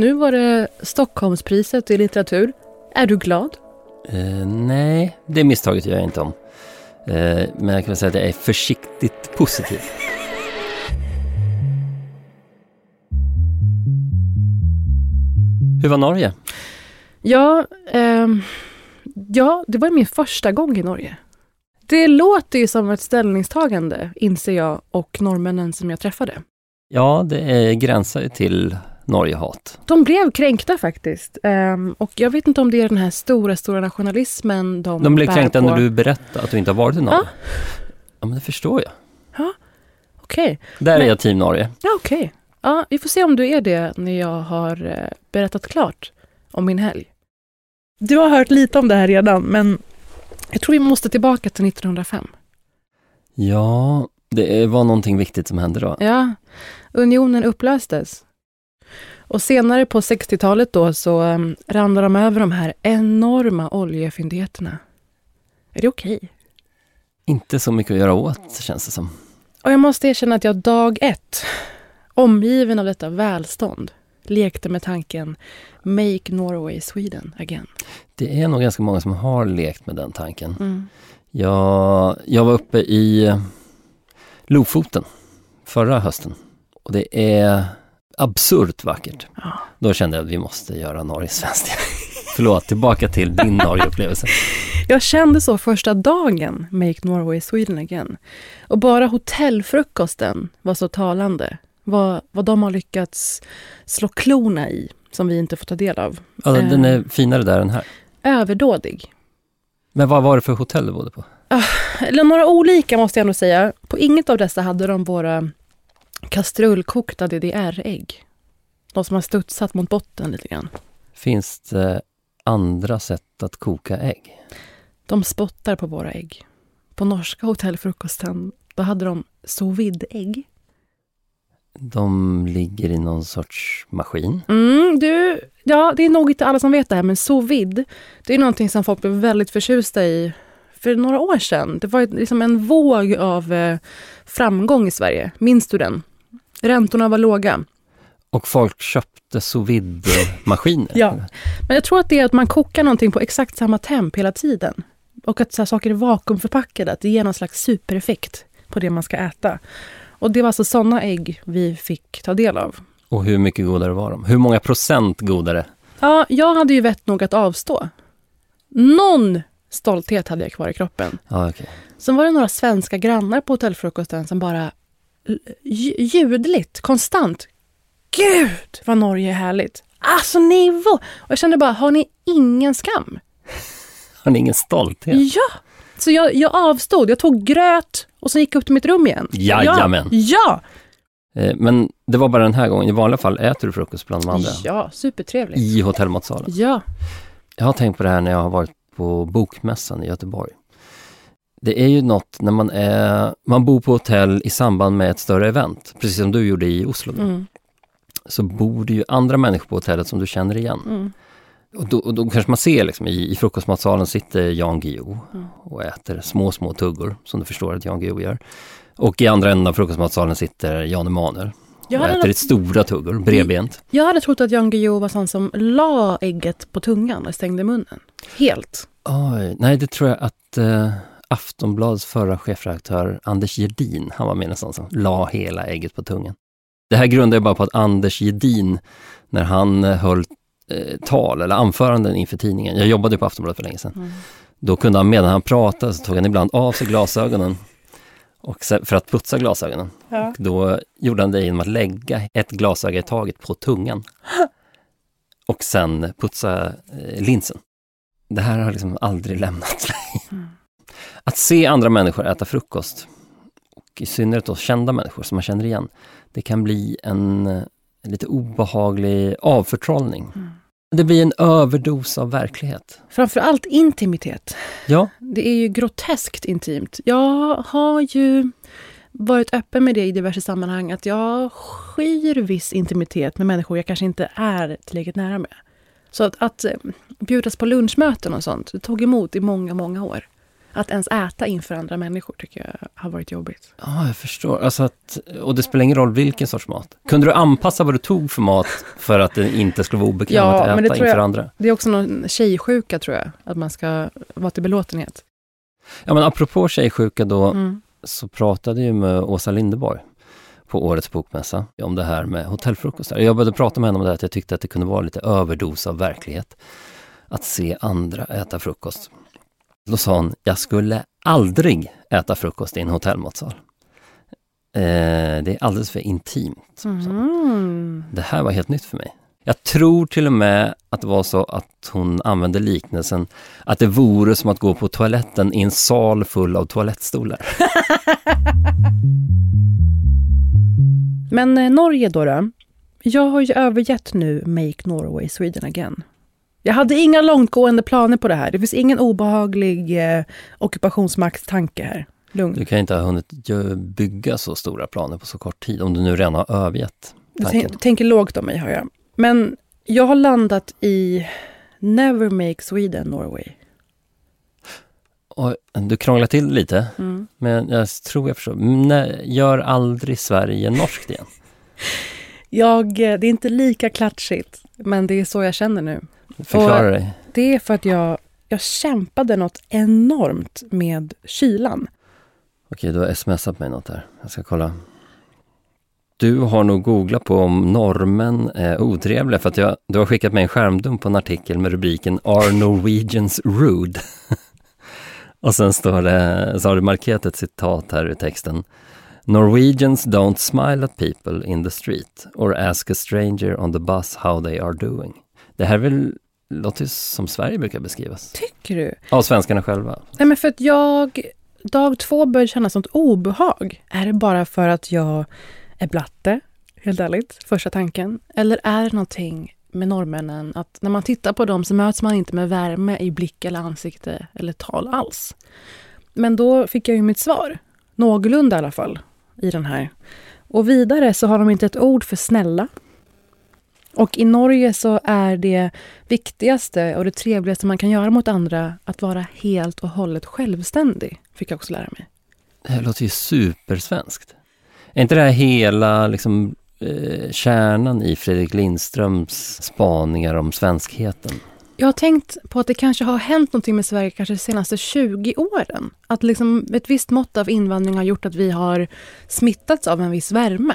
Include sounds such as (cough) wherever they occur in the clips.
Nu var det Stockholmspriset i litteratur. Är du glad? Eh, nej, det misstaget gör jag inte om. Eh, men jag kan säga att jag är försiktigt positiv. Hur var Norge? Ja, ehm, ja, det var min första gång i Norge. Det låter ju som ett ställningstagande, inser jag, och norrmännen som jag träffade. Ja, det är gränsar ju till Norgehat. De blev kränkta faktiskt. Ehm, och jag vet inte om det är den här stora, stora nationalismen de De blev bär kränkta på. när du berättade att du inte har varit i Norge. Ja. Ja, men det förstår jag. Okej, Där Men- är jag team Norge. ja okej. Ja, vi får se om du är det när jag har eh, berättat klart om min helg. Du har hört lite om det här redan, men jag tror vi måste tillbaka till 1905. Ja, det var någonting viktigt som hände då. Ja, unionen upplöstes. Och senare på 60-talet då så um, ramlade de över de här enorma oljefyndigheterna. Är det okej? Inte så mycket att göra åt, känns det som. Och jag måste erkänna att jag dag ett, omgiven av detta välstånd, lekte med tanken Make Norway Sweden again. Det är nog ganska många som har lekt med den tanken. Mm. Jag, jag var uppe i eh, Lofoten förra hösten och det är absurt vackert. Ja. Då kände jag att vi måste göra Norge svenskt. (laughs) Förlåt, tillbaka till din Norgeupplevelse. Jag kände så första dagen, Make Norway Sweden again. Och bara hotellfrukosten var så talande. Vad, vad de har lyckats slå klorna i, som vi inte får ta del av. Ja, den Eh. är finare där än här. Överdådig. Men vad var det för hotell du bodde på? Eller några olika måste jag ändå säga. På inget av dessa hade de våra kastrullkokta DDR-ägg. De som har studsat mot botten lite grann. Finns det andra sätt att koka ägg? De spottar på våra ägg. På norska hotellfrukosten, då hade de sous vide-ägg. De ligger i någon sorts maskin. Mm, du, ja, det är nog inte alla som vet det här, men sous vide, det är någonting som folk blev väldigt förtjusta i för några år sedan. Det var liksom en våg av eh, framgång i Sverige. Minns du den? Räntorna var låga. Och folk köpte sous vide-maskiner. (laughs) Ja. Men jag tror att det är att man kokar någonting på exakt samma temp hela tiden. Och att så saker är vakuumförpackade, att det ger någon slags supereffekt på det man ska äta. Och det var alltså sådana ägg vi fick ta del av. Och hur mycket godare var de? Hur många procent godare? Ja, jag hade ju vett nog att avstå. Någon stolthet hade jag kvar i kroppen. Ja, okej. Sen var det några svenska grannar på hotellfrukosten som bara ljudligt, konstant. Gud vad Norge är härligt! Alltså nivå! Och jag kände bara, har ni ingen skam? (laughs) Har ni ingen stolthet? Ja! Så jag, jag avstod. Jag tog gröt och så gick jag upp till mitt rum igen. Jajamän. Ja! Eh, Men det var bara den här gången. I vanliga fall äter du frukost bland de Ja, andra. ja supertrevligt. I hotellmatsalen. Ja. Jag har tänkt på det här när jag har varit på Bokmässan i Göteborg. Det är ju något när man är, man bor på hotell i samband med ett större event, precis som du gjorde i Oslo. Mm. Så bor det ju andra människor på hotellet som du känner igen. Mm. Och då, och då kanske man ser liksom i, i frukostmatsalen sitter Jan Guillou Mm. och äter små, små tuggor som du förstår att Jan Guillou gör. Och i andra änden av frukostmatsalen sitter Jan Emanuel Jag och äter ett stora tuggor, bredbent. jag hade trott att Jan Guillou var sån som la ägget på tungan och stängde munnen. Helt. Oj, nej det tror jag att eh, Aftonbladets förra chefredaktör Anders Gedin, han var med nästan som la hela ägget på tungan. Det här grundar jag bara på att Anders Gedin, när han eh, höll eh, tal eller anföranden inför tidningen, jag jobbade på Aftonbladet för länge sedan, Mm. då kunde han medan han pratade så tog han ibland av sig glasögonen och se- för att putsa glasögonen. Ja. Och då gjorde han det genom att lägga ett glasöga i taget på tungan och sen putsa eh, linsen. Det här har liksom aldrig lämnat mig. Mm. Att se andra människor äta frukost, och i synnerhet då kända människor som man känner igen, det kan bli en, eh, lite obehaglig avförtrollning. Mm. Det blir en överdos av verklighet. Framförallt intimitet. Ja, Det är ju groteskt intimt. Jag har ju varit öppen med det i diverse sammanhang, att jag skyr viss intimitet med människor jag kanske inte är tillräckligt nära med. Så att, att eh, bjudas på lunchmöten och sånt, det tog emot i många, många år. Att ens äta inför andra människor tycker jag har varit jobbigt. Ja, jag förstår. Alltså att, och det spelar ingen roll vilken sorts mat. Kunde du anpassa vad du tog för mat för att det inte skulle vara obekvämt Ja, att äta men det tror inför jag- andra? Det är också någon tjejsjuka tror jag, att man ska vara till belåtenhet. Ja, men apropå tjejsjuka då, Mm. så pratade jag med Åsa Linderborg på årets bokmässa om det här med hotellfrukostar. Jag började prata med henne om det här, att jag tyckte att det kunde vara lite överdos av verklighet att se andra äta frukost. Då sa hon, jag skulle aldrig äta frukost i en hotellmatsal. Eh, det är alldeles för intimt. Mm. Det här var helt nytt för mig. Jag tror till och med att det var så att hon använde liknelsen att det vore som att gå på toaletten i en sal full av toalettstolar. (laughs) Men eh, Norge då, då? Jag har ju övergett nu Make Norway Sweden Again. Jag hade inga långtgående planer på det här. Det finns ingen obehaglig eh, ockupationsmaktstanke här. Lugn. Du kan inte ha hunnit bygga så stora planer på så kort tid om du nu redan har övergett Du tanken. tänk- tänker lågt om mig, hör jag. Men jag har landat i Never Make Sweden Norway. Och du krånglar till lite, Mm. men jag tror jag förstår. Nej, gör aldrig Sverige norskt igen. (laughs) Jag, eh, det är inte lika klatschigt, men det är så jag känner nu. Förklara Och- dig. Det är för att jag, jag kämpade något enormt med kylan. Okej, du har smsat mig något där. Jag ska kolla. Du har nog googlat på om norrmän är otrevliga för att jag, du har skickat mig en skärmdump på en artikel med rubriken Are Norwegians rude? (laughs) Och sen står det, så har du markerat ett citat här i texten. Norwegians don't smile at people in the street or ask a stranger on the bus how they are doing. Det här är väl, låter som Sverige brukar beskrivas. Tycker du? Av svenskarna själva. Nej, men för att jag dag två började känna sånt obehag. Är det bara för att jag är blatte, helt ärligt, första tanken? Eller är det någonting med norrmännen att när man tittar på dem så möts man inte med värme i blick eller ansikte eller tal alls? Men då fick jag ju mitt svar, någorlunda i alla fall, i den här. Och vidare så har de inte ett ord för snälla. Och i Norge så är det viktigaste och det trevligaste man kan göra mot andra att vara helt och hållet självständig, fick jag också lära mig. Det här låter ju supersvenskt. Är inte det här hela liksom, eh, kärnan i Fredrik Lindströms spaningar om svenskheten? Jag har tänkt på att det kanske har hänt någonting med Sverige kanske de senaste 20 åren. Att liksom ett visst mått av invandring har gjort att vi har smittats av en viss värme.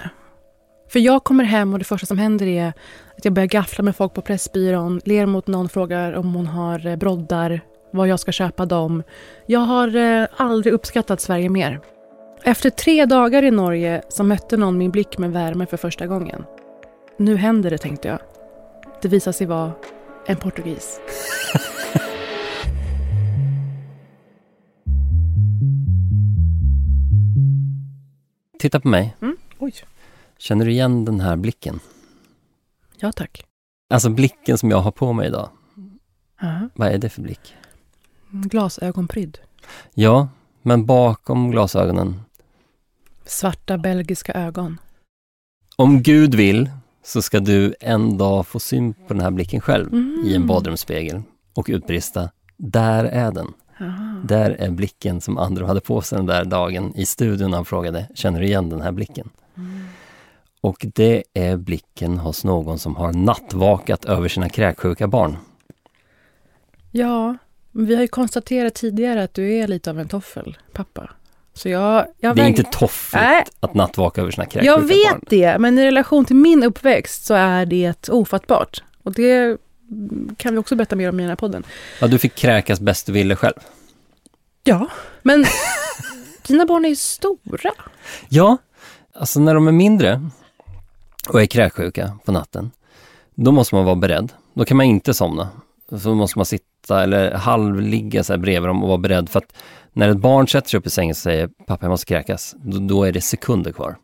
För jag kommer hem och det första som händer är att jag börjar gaffla med folk på Pressbyrån, ler mot någon, frågar om hon har eh, broddar, vad jag ska köpa dem. Jag har eh, aldrig uppskattat Sverige mer. Efter tre dagar i Norge så mötte någon min blick med värme för första gången. Nu händer det, tänkte jag. Det visade sig vara en portugis. (laughs) Titta på mig. Mm. Oj. Känner du igen den här blicken? Ja, tack. Alltså blicken som jag har på mig idag. Aha. Vad är det för blick? Glasögonprydd. Ja, Men bakom glasögonen, Svarta belgiska ögon. om Gud vill, så ska du en dag få syn på den här blicken själv i en Mm. badrumsspegel och utbrista, där är den. Aha. Där är blicken som Andrew hade på sig den där dagen i studion när han frågade, känner du igen den här blicken? Och det är blicken hos någon som har nattvakat över sina kräksjuka barn. Ja, vi har ju konstaterat tidigare att du är lite av en toffel, pappa. Så jag... jag Det är väg- inte toffligt att nattvaka över sina kräksjuka Jag barn. vet det, men i relation till min uppväxt så är det ofattbart. Och det kan vi också berätta mer om i den här podden. Ja, du fick kräkas bäst du ville själv. Ja, men (laughs) dina barn är ju stora. Ja, alltså när de är mindre och är kräksjuka på natten, då måste man vara beredd. Då kan man inte somna. Så måste man sitta eller halvligga så här bredvid dem och vara beredd för att när ett barn sätter sig upp i sängen och säger pappa jag måste kräkas, då, då är det sekunder kvar.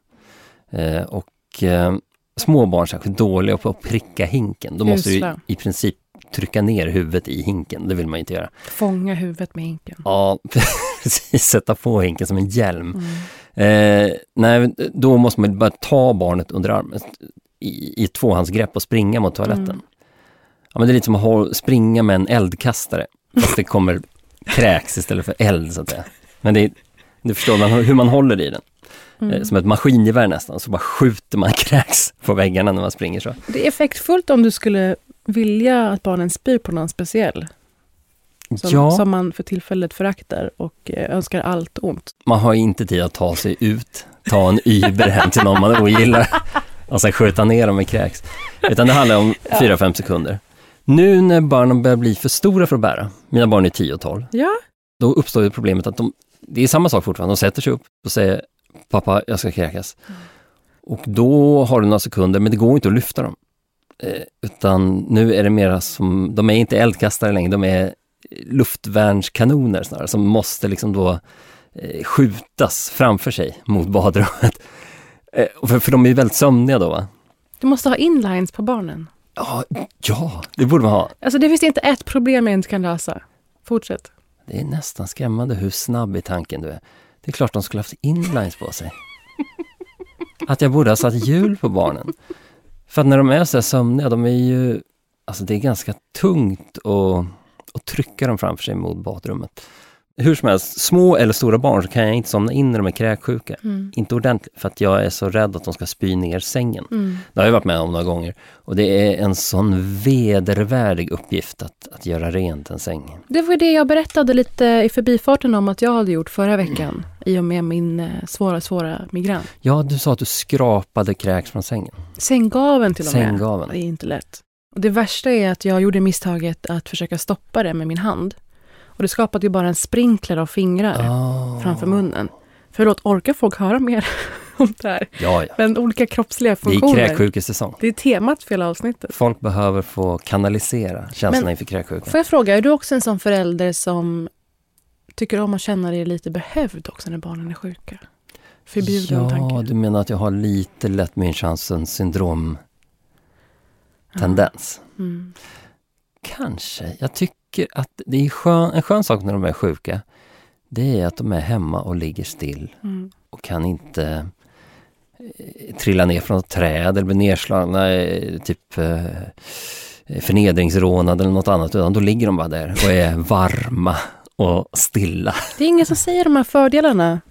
Eh, och eh, små barn är särskilt dåliga på att pricka hinken. Då måste du i princip trycka ner huvudet i hinken, det vill man inte göra. Fånga huvudet med hinken. Ja, (laughs) precis. Sätta på hinken som en hjälm. Mm. Eh, nej, då måste man bara ta barnet under armen i, i tvåhandsgrepp och springa mot toaletten. Mm. Ja, men det är lite som att håll, springa med en eldkastare, fast det kommer kräks istället för eld så att säga. Men det, det förstår man hur man håller i den. Mm. Eh, som ett maskingevär nästan, så bara skjuter man (laughs) kräks på väggarna när man springer så. Det är effektfullt om du skulle vilja att barnen spyr på någon speciell. Som, ja, som man för tillfället föraktar och eh, önskar allt ont. man har inte tid att ta sig ut, ta en Uber hem till någon man ogillar och sen skjuta ner dem med kräks. Utan det handlar om (laughs) 4-5 sekunder. Nu när barnen börjar bli för stora för att bära, mina barn är 10 och 12, Ja, då uppstår ju problemet att de, det är samma sak fortfarande, de sätter sig upp och säger pappa, jag ska kräkas. Och då har du några sekunder, men det går inte att lyfta dem. Eh, utan nu är det mera som, de är inte eldkastare längre, de är luftvärnskanoner snarare, som måste liksom då eh, skjutas framför sig mot badrummet. (laughs) Eh, för, för de är ju väldigt sömniga då va? du måste ha inlines på barnen. Ja, ja, det borde man ha. Alltså det finns inte ett problem jag inte kan lösa. Fortsätt. Det är nästan skrämmande hur snabb i tanken du är. Det är klart de skulle haft inlines på sig. Att jag borde ha satt hjul på barnen. För att när de är så här sömniga, de är ju... Alltså det är ganska tungt att, att trycka dem framför sig mot badrummet. Hur som helst, små eller stora barn så kan jag inte somna in när de är kräksjuka. Mm. Inte ordentligt, för att jag är så rädd att de ska spy ner sängen. Mm. Det har jag varit med om några gånger. Och det är en sån vedervärdig uppgift att, att göra rent en säng. Det var det jag berättade lite i förbifarten om att jag hade gjort förra veckan. I och med min eh, svåra, svåra migrän. Ja, du sa att du skrapade kräks från sängen. Sänggaven till och med. Sänggaven. Det är inte lätt. Och det värsta är att jag gjorde misstaget att försöka stoppa det med min hand. Och det skapade ju bara en sprinkler av fingrar Ah. framför munnen. Förlåt, orkar folk höra mer (laughs) om det här? Ja, ja. Men olika kroppsliga Det är funktioner. kräksjukesäsong. Det är temat för hela avsnittet. Folk behöver få kanalisera känslorna Men- inför kräksjuka. Får jag fråga, är du också en sån förälder som tycker om att känna dig lite behövd också när barnen är sjuka? Förbjuden Ja, tanke. du menar att jag har lite lätt Münchensen syndrom tendens? Mm. Kanske. Jag tycker att det är skön, en skön sak när de är sjuka. Det är att de är hemma och ligger still Mm. och kan inte eh, trilla ner från ett träd eller bli nedslagna, eh, typ eh, förnedringsrånade eller något annat, utan då ligger de bara där och är (laughs) varma och stilla. Det är ingen som säger de här fördelarna.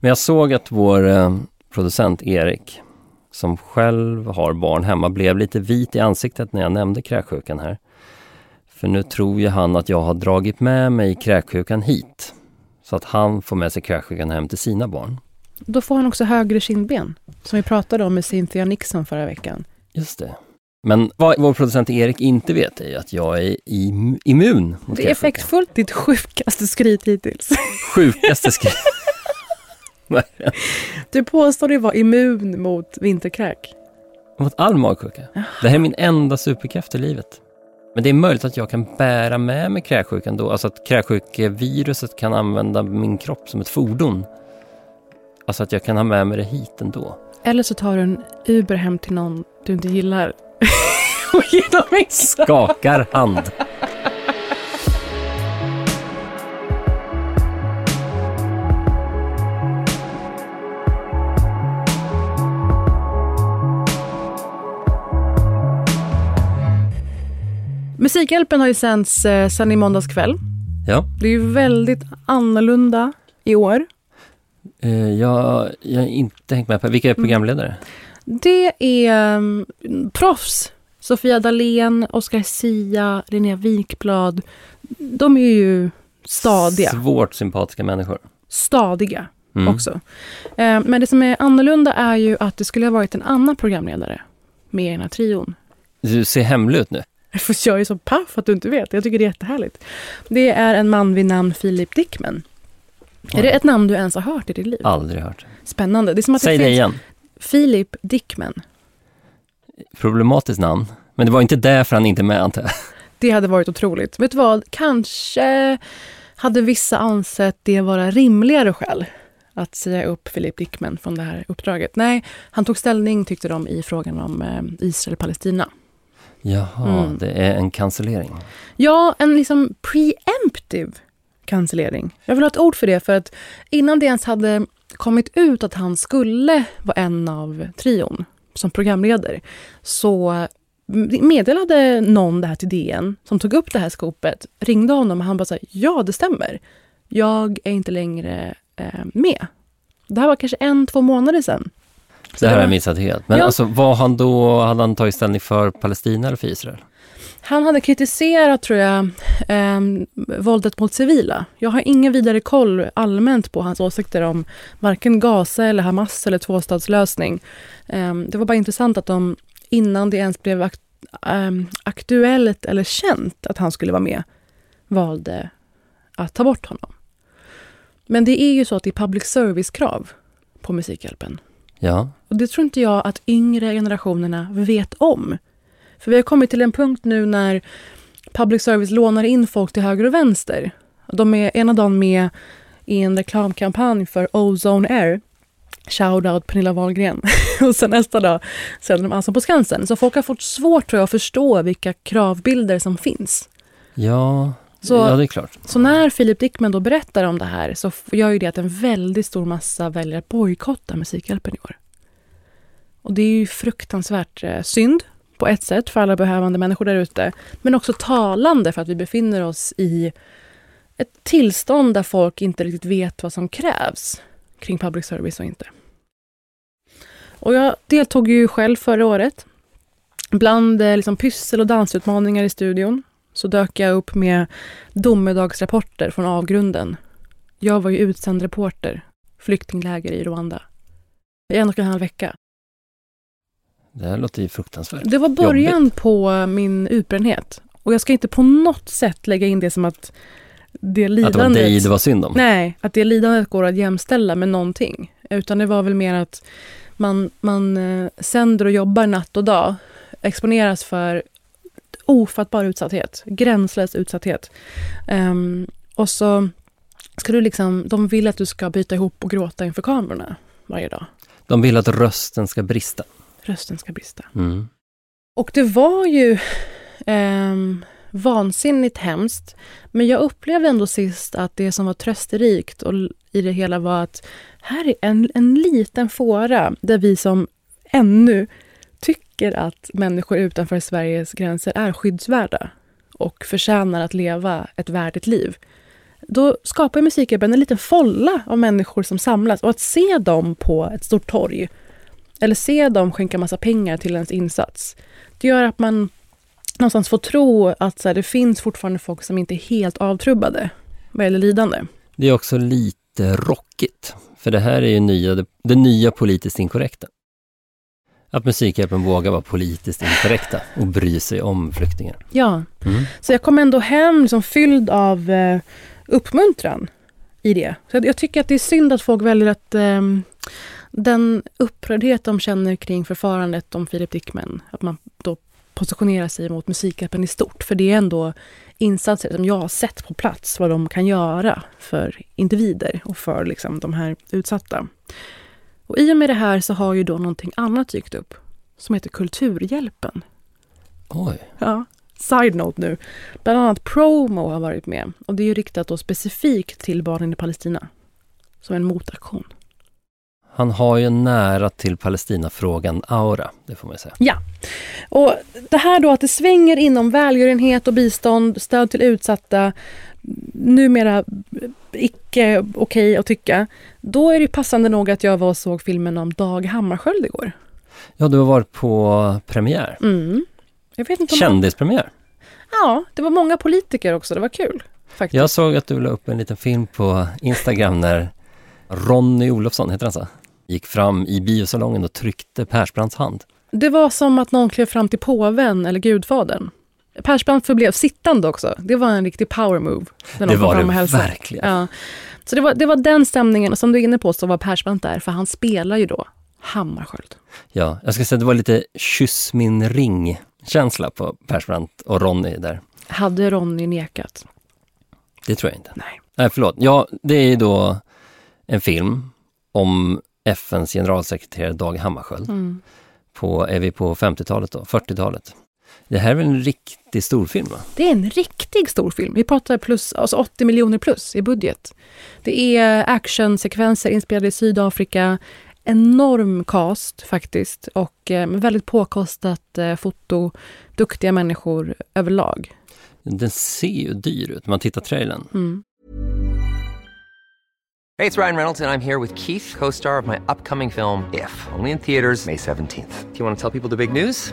Men jag såg att vår producent Erik, som själv har barn hemma, blev lite vit i ansiktet när jag nämnde kräksjukan här. För nu tror ju han att jag har dragit med mig kräksjukan hit. Så att han får med sig kräksjukan hem till sina barn. Då får han också högre kindben. Som vi pratade om med Cynthia Nixon förra veckan. Just det. Men vad vår producent Erik inte vet är att jag är im- immun mot Det är effektfullt, ditt sjukaste skryt hittills. Sjukaste Verkligen. (laughs) Du påstår dig vara immun mot vinterkräk. Mot all magsjuka. Det här är min enda superkraft i livet. Men det är möjligt att jag kan bära med mig kräksjukan då, alltså att kräksjukeviruset kan använda min kropp som ett fordon. Alltså att jag kan ha med mig det hit ändå. Eller så tar du en Uber hem till någon du inte gillar. (laughs) Och ger dem extra. Skakar hand. Musikhjälpen har ju sänts eh, sedan i måndags kväll. Ja, Det är ju väldigt annorlunda i år. eh, jag, jag har inte hängt med på, vilka är Mm. programledare? Det är um, proffs. Sofia Dalén, Oscar Sia, Linnea Wikblad. De är ju stadiga. Svårt sympatiska människor. Stadiga Mm. också. Eh, men det som är annorlunda är ju att det skulle ha varit en annan programledare med i den här trion. Du ser hemlig ut nu. (laughs) För jag är så paff att du inte vet. Jag tycker det är jättehärligt. Det är en man vid namn Philip Dickman. Är det ett namn du ens har hört i ditt liv? Aldrig hört. Spännande. Det är som att Säg det det igen. Philip Dickman. Problematiskt namn. Men det var inte därför han inte är med antar jag. (laughs) Det hade varit otroligt. Vet du vad? Kanske hade vissa ansett det vara rimligare skäl att säga upp Philip Dickman från det här uppdraget. Nej, han tog ställning tyckte de i frågan om eh, Israel-Palestina. Jaha, Mm. det är en cancellering. Ja, en liksom preemptive cancellering. Jag vill ha ett ord för det, för att innan det ens hade kommit ut att han skulle vara en av trion som programledare, så meddelade någon det här till DN som tog upp det här skopet, ringde honom och han bara sa ja, det stämmer. Jag är inte längre eh, med. Det här var kanske en, två månader sedan. Så Det här har jag missat helt. Men Ja. alltså, var han då, hade han tagit ställning för Palestina eller för Israel? Han hade kritiserat, tror jag, eh, våldet mot civila. Jag har ingen vidare koll allmänt på hans åsikter om varken Gaza eller Hamas eller tvåstatslösning. Eh, det var bara intressant att de, innan det ens blev akt, eh, aktuellt eller känt att han skulle vara med, valde att ta bort honom. Men det är ju så att det är public service-krav på Musikhjälpen. Ja, Och det tror inte jag att yngre generationerna vet om. För vi har kommit till en punkt nu när public service lånar in folk till höger och vänster. De är ena dagen med i en reklamkampanj för Ozone Air. Shoutout Pernilla Wahlgren. (laughs) och sen nästa dag sänder de Allsång på Skansen. Så folk har fått svårt tror jag, att förstå vilka kravbilder som finns. ja, Så- ja det är klart. Så när Philip Dickman då berättar om det här så gör ju det att en väldigt stor massa väljer att bojkotta Musikhjälpen i år. Och det är ju fruktansvärt eh, synd på ett sätt för alla behövande människor där ute. Men också talande för att vi befinner oss i ett tillstånd där folk inte riktigt vet vad som krävs kring public service och inte. Och jag deltog ju själv förra året. Bland eh, liksom pyssel och dansutmaningar i studion så dök jag upp med domedagsrapporter från avgrunden. Jag var ju utsänd reporter, flyktingläger i Rwanda. I en och en halv vecka. Det här låter ju fruktansvärt. Det var början på min utbrändhet. Och jag ska inte på något sätt lägga in det som att det Att det var lidandet... dig det var synd om. Nej, att det lidandet går att jämställa med någonting. Utan det var väl mer att man, man eh, sänder och jobbar natt och dag. Exponeras för ofattbar utsatthet. Gränslös utsatthet. Ehm, och så ska du liksom, de vill att du ska byta ihop och gråta inför kamerorna varje dag. De vill att rösten ska brista. Rösten ska brista. Mm. Och det var ju ehm, vansinnigt hemskt. Men jag upplevde ändå sist att det som var trösterikt och i det hela var att här är en, en liten fåra där vi som ännu tycker att människor utanför Sveriges gränser är skyddsvärda och förtjänar att leva ett värdigt liv. Då skapar musikgruppen en liten folla av människor som samlas och att se dem på ett stort torg eller se dem skänka massa pengar till ens insats. Det gör att man någonstans får tro att så här, det finns fortfarande folk som inte är helt avtrubbade vad gäller lidande. Det är också lite rockigt. För det här är ju nya, det, det nya politiskt inkorrekta. Att Musikhjälpen vågar vara politiskt inkorrekta och bry sig om flyktingar. Ja, Mm. så jag kom ändå hem liksom fylld av eh, uppmuntran i det. Så jag, jag tycker att det är synd att folk väljer att eh, den upprördhet de känner kring förfarandet om Filip Dickman, att man då positionerar sig mot Musikhjälpen i stort. För det är ändå insatser som jag har sett på plats, vad de kan göra för individer och för liksom, de här utsatta. Och i och med det här så har ju då någonting annat dykt upp som heter Kulturhjälpen. Oj, Ja. Side note nu. Bland annat Promo har varit med. Och det är ju riktat då specifikt till barnen i Palestina. Som en motaktion. Han har ju nära till Palestinafrågan-aura, det får man säga. Ja. Och det här då att det svänger inom välgörenhet och bistånd, stöd till utsatta, numera icke okej okay att tycka. Då är det passande nog att jag var och såg filmen om Dag Hammarskjöld igår. Ja, du har varit på premiär. Mm. Kändispremiär. Ja, det var många politiker också. Det var kul. Faktiskt. Jag såg att du la upp en liten film på Instagram när Ronny Olofsson, heter han så? Gick fram i biosalongen och tryckte Persbrandts hand. Det var som att någon klev fram till påven eller gudfadern. Persbrandt förblev sittande också. Det var en riktig power move. När de det var det verkligen. Ja. Så det var, det var den stämningen, och som du är inne på så var Persbrandt där, för han spelar ju då Hammarskjöld. Ja, jag ska säga att det var lite kyss min ring-känsla på Persbrandt och Ronny där. Hade Ronny nekat? Det tror jag inte. Nej. Nej, förlåt. Ja, det är då en film om FNs generalsekreterare Dag Hammarskjöld. Mm. På, är vi på 50-talet då? 40-talet? Det här är väl en riktig storfilm? Va? Det är en riktig storfilm. Vi pratar plus, alltså 80 miljoner plus i budget. Det är actionsekvenser inspelade i Sydafrika, enorm cast faktiskt och eh, väldigt påkostat eh, foto, duktiga människor överlag. Den ser ju dyr ut, man tittar trailern. Mm. Hej, det är Ryan Reynolds och jag är här med Keith, co-star of my upcoming film If, only in theaters May 17th. Do you want to tell people the big news?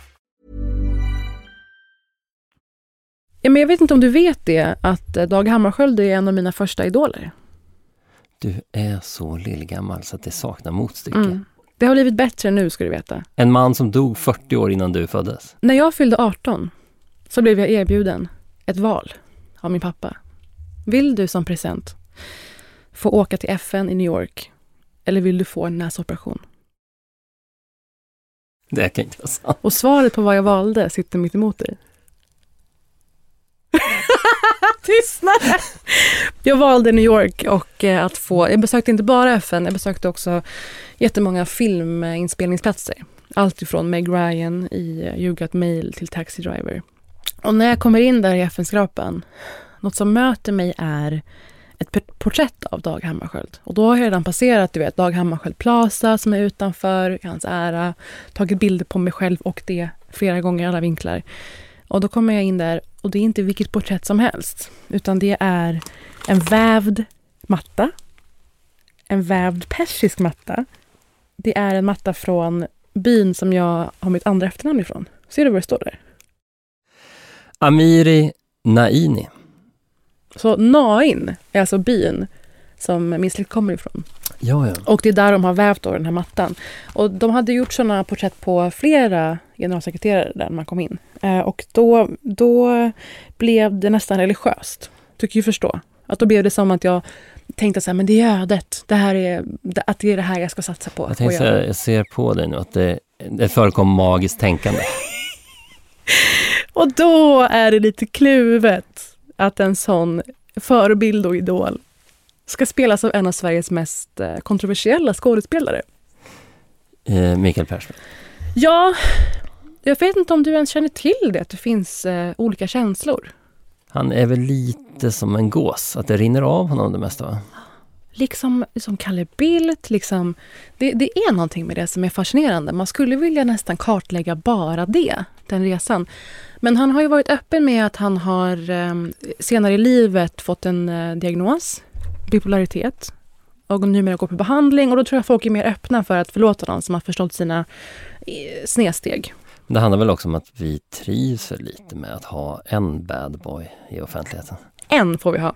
Ja, men jag vet inte om du vet det, att eh, Dag Hammarskjöld är en av mina första idoler. Du är så lillgammal så att det saknar motstycke. Mm. Det har blivit bättre nu, ska du veta. En man som dog 40 år innan du föddes. När jag fyllde 18 så blev jag erbjuden ett val av min pappa. Vill du som present få åka till FN i New York eller vill du få en näsoperation? Det kan inte vara sant. Och svaret på vad jag valde sitter mitt emot dig. (laughs) Tystnad! Jag valde New York och eh, att få, jag besökte inte bara FN, jag besökte också jättemånga filminspelningsplatser. Allt ifrån Meg Ryan i eh, You Got Mail till Taxi Driver. Och när jag kommer in där i FN-skrapan, något som möter mig är ett porträtt av Dag Hammarskjöld. Och då har jag redan passerat, du vet, Dag Hammarskjöld Plaza som är utanför, hans ära, tagit bilder på mig själv och det flera gånger i alla vinklar. Och då kommer jag in där och det är inte vilket porträtt som helst, utan det är en vävd matta. En vävd persisk matta. Det är en matta från byn som jag har mitt andra efternamn ifrån. Ser du vad det står där? Amiri Naini. Så Nain är alltså byn som min släkt kommer ifrån. Ja, ja. Och det är där de har vävt då den här mattan. Och de hade gjort sådana porträtt på flera generalsekreterare där man kom in. Eh, och då, då blev det nästan religiöst. Du kan ju förstå. Att då blev det som att jag tänkte så här, men det är ödet. Det här är, att det är det här jag ska satsa på. Jag, tänkte, jag, jag ser på dig nu att det, det förekom magiskt tänkande. (laughs) och då är det lite kluvet att en sån förebild och idol ska spelas av en av Sveriges mest eh, kontroversiella skådespelare. Eh, Mikael Persbrandt. Ja, jag vet inte om du ens känner till det, att det finns eh, olika känslor. Han är väl lite som en gås, att det rinner av honom det mesta va? Liksom, liksom Kalle Bildt, liksom, det, det är någonting med det som är fascinerande. Man skulle vilja nästan kartlägga bara det, den resan. Men han har ju varit öppen med att han har eh, senare i livet fått en eh, diagnos, bipolaritet, och numera går på behandling. Och då tror jag folk är mer öppna för att förlåta någon som har förstått sina eh, snedsteg. Det handlar väl också om att vi trivs lite med att ha en bad boy i offentligheten. En får vi ha.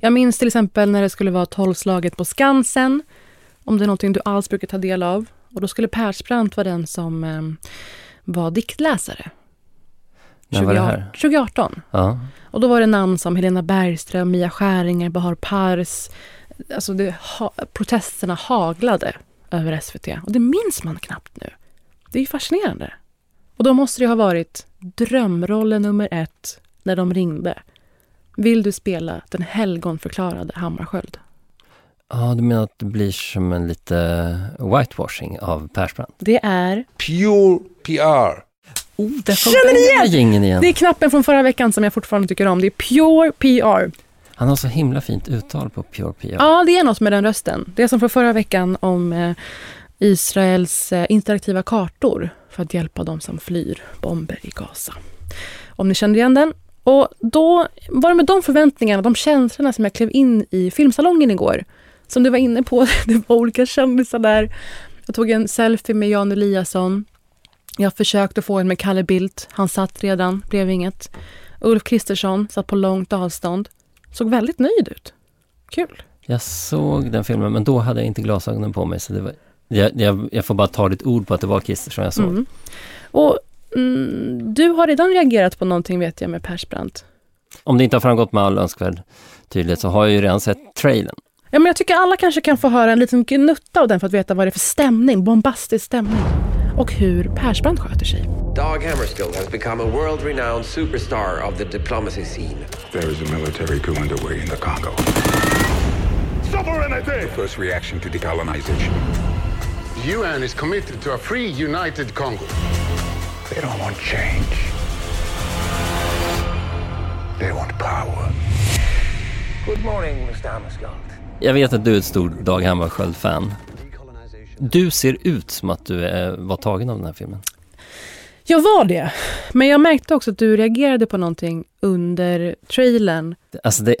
Jag minns till exempel när det skulle vara tolvslaget på Skansen. Om det är någonting du alls brukar ta del av. Och då skulle Persbrandt vara den som eh, var diktläsare. När var det här? 2018. Ja. Och då var det namn som Helena Bergström, Mia Skäringer, Bahar Pars. Alltså det, ha, protesterna haglade över SVT. Och det minns man knappt nu. Det är ju fascinerande. Och då måste det ha varit drömrollen nummer ett när de ringde. Vill du spela den helgonförklarade Hammarskjöld? Ja, du menar att det blir som en lite whitewashing av Persbrandt? Det är... Pure PR. Oh, där Känner ni igen? Igen? Det är knappen från förra veckan som jag fortfarande tycker om. Det är Pure PR. Han har så himla fint uttal på Pure PR. Ja, det är något med den rösten. Det är som för förra veckan om eh, Israels eh, interaktiva kartor för att hjälpa de som flyr bomber i Gaza. Om ni kände igen den. Och då var det med de förväntningarna, de känslorna som jag klev in i filmsalongen igår. Som du var inne på, (laughs) det var olika kändisar där. Jag tog en selfie med Jan Eliasson. Jag försökte få en med Kalle Bildt. Han satt redan, blev inget. Ulf Kristersson satt på långt avstånd. Såg väldigt nöjd ut. Kul. Jag såg den filmen, men då hade jag inte glasögonen på mig. Så det var, jag, jag, jag får bara ta ditt ord på att det var Kristersson jag såg. Mm. Och mm, du har redan reagerat på någonting vet jag med Persbrandt. Om det inte har framgått med all önskvärd tydlighet så har jag ju redan sett trailern. Ja, men jag tycker alla kanske kan få höra en liten gnutta av den för att veta vad det är för stämning, bombastisk stämning. Och hur Persbrandt sköter sig. Dag Hammarskjöld has become a world-renowned superstar of the diplomacy scene. There is a military coup underway in the Congo. The first reaction to decolonization. UN is committed to a free, united Congo. They don't want change. They want power. Good morning, Mr. Hammarskjöld. Jag vet att du är ett stort Dag Hammarskjöld-fan. Du ser ut som att du är, var tagen av den här filmen. Jag var det. Men jag märkte också att du reagerade på någonting under trailern. Alltså det...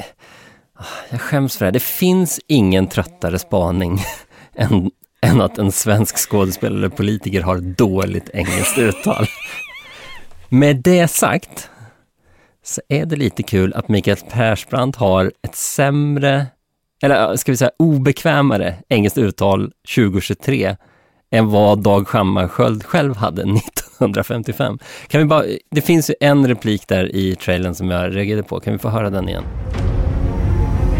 Jag skäms för det här. Det finns ingen tröttare spaning (laughs) än, än att en svensk skådespelare eller politiker har dåligt engelskt uttal. Med det sagt så är det lite kul att Mikael Persbrandt har ett sämre, eller ska vi säga obekvämare engelskt uttal 2023 än vad Dag Hammarskjöld själv hade (laughs) 1955. Kan vi bara, det finns ju en replik där i trailern som jag reagerade på. Kan vi få höra den igen?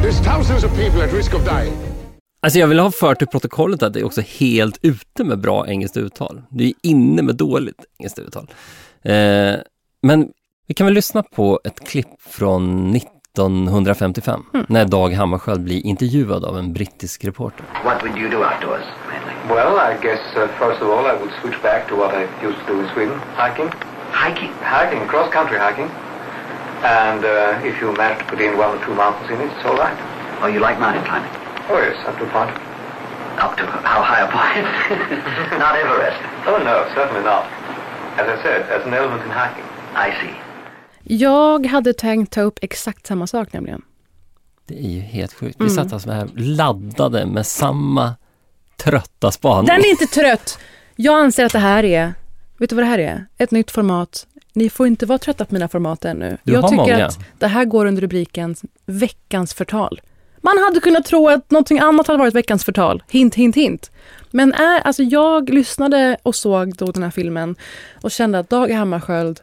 There's thousands of people at risk of dying. Alltså jag vill ha fört till protokollet att det är också helt ute med bra engelskt uttal. Det är inne med dåligt engelskt uttal. Eh, men vi kan väl lyssna på ett klipp från 1955 Mm. när Dag Hammarskjöld blir intervjuad av en brittisk reporter. What would you do outdoors, mainly? Well, I guess uh, first of all I would switch back to what I used to do in Sweden, hiking. Hiking. Hiking, cross-country hiking. And uh, if you manage to put in one or two mountains in it, it's all right. Oh, you like mountain climbing? Oh yes, up to a point. Up to how high a point? (laughs) Not Everest. Oh no, certainly not. As I said, as an element in hiking. I see. Jag hade tänkt ta upp exakt samma sak nämligen. Det är ju helt sjukt. Vi Mm. satt alltså här laddade med samma trötta spaning. Den är inte trött! Jag anser att det här är, vet du vad det här är? Ett nytt format. Ni får inte vara trötta på mina format ännu. Du jag har tycker många. att det här går under rubriken veckans förtal. Man hade kunnat tro att någonting annat hade varit veckans förtal. Hint, hint, hint. Men är, alltså jag lyssnade och såg då den här filmen och kände att Dag Hammarskjöld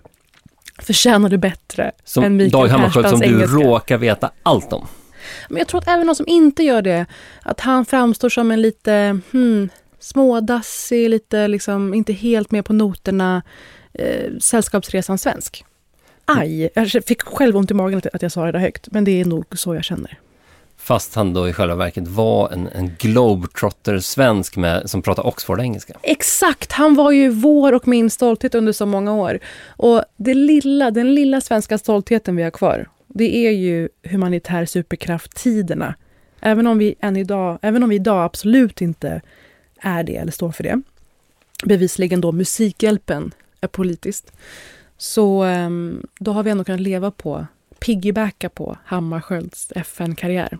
förtjänade bättre än Som Mikael Dag Hammarskjöld som du engelska. råkar veta allt om. Men jag tror att även de som inte gör det, att han framstår som en lite hmm, smådassig, lite liksom inte helt med på noterna, eh, Sällskapsresan svensk. Aj, jag fick själv ont i magen att- att jag sa det där högt, men det är nog så jag känner. Fast han då i själva verket var en, en globetrotter-svensk som pratade Oxford-engelska. Exakt, han var ju vår och min stolthet under så många år. Och det lilla, den lilla svenska stoltheten vi har kvar, det är ju humanitär superkraft-tiderna. Även om vi än idag, även om vi idag absolut inte är det eller står för det. Bevisligen då Musikhjälpen är politiskt. Så ehm, då har vi ändå kunnat leva på piggybacka på Hammarskjölds FN-karriär.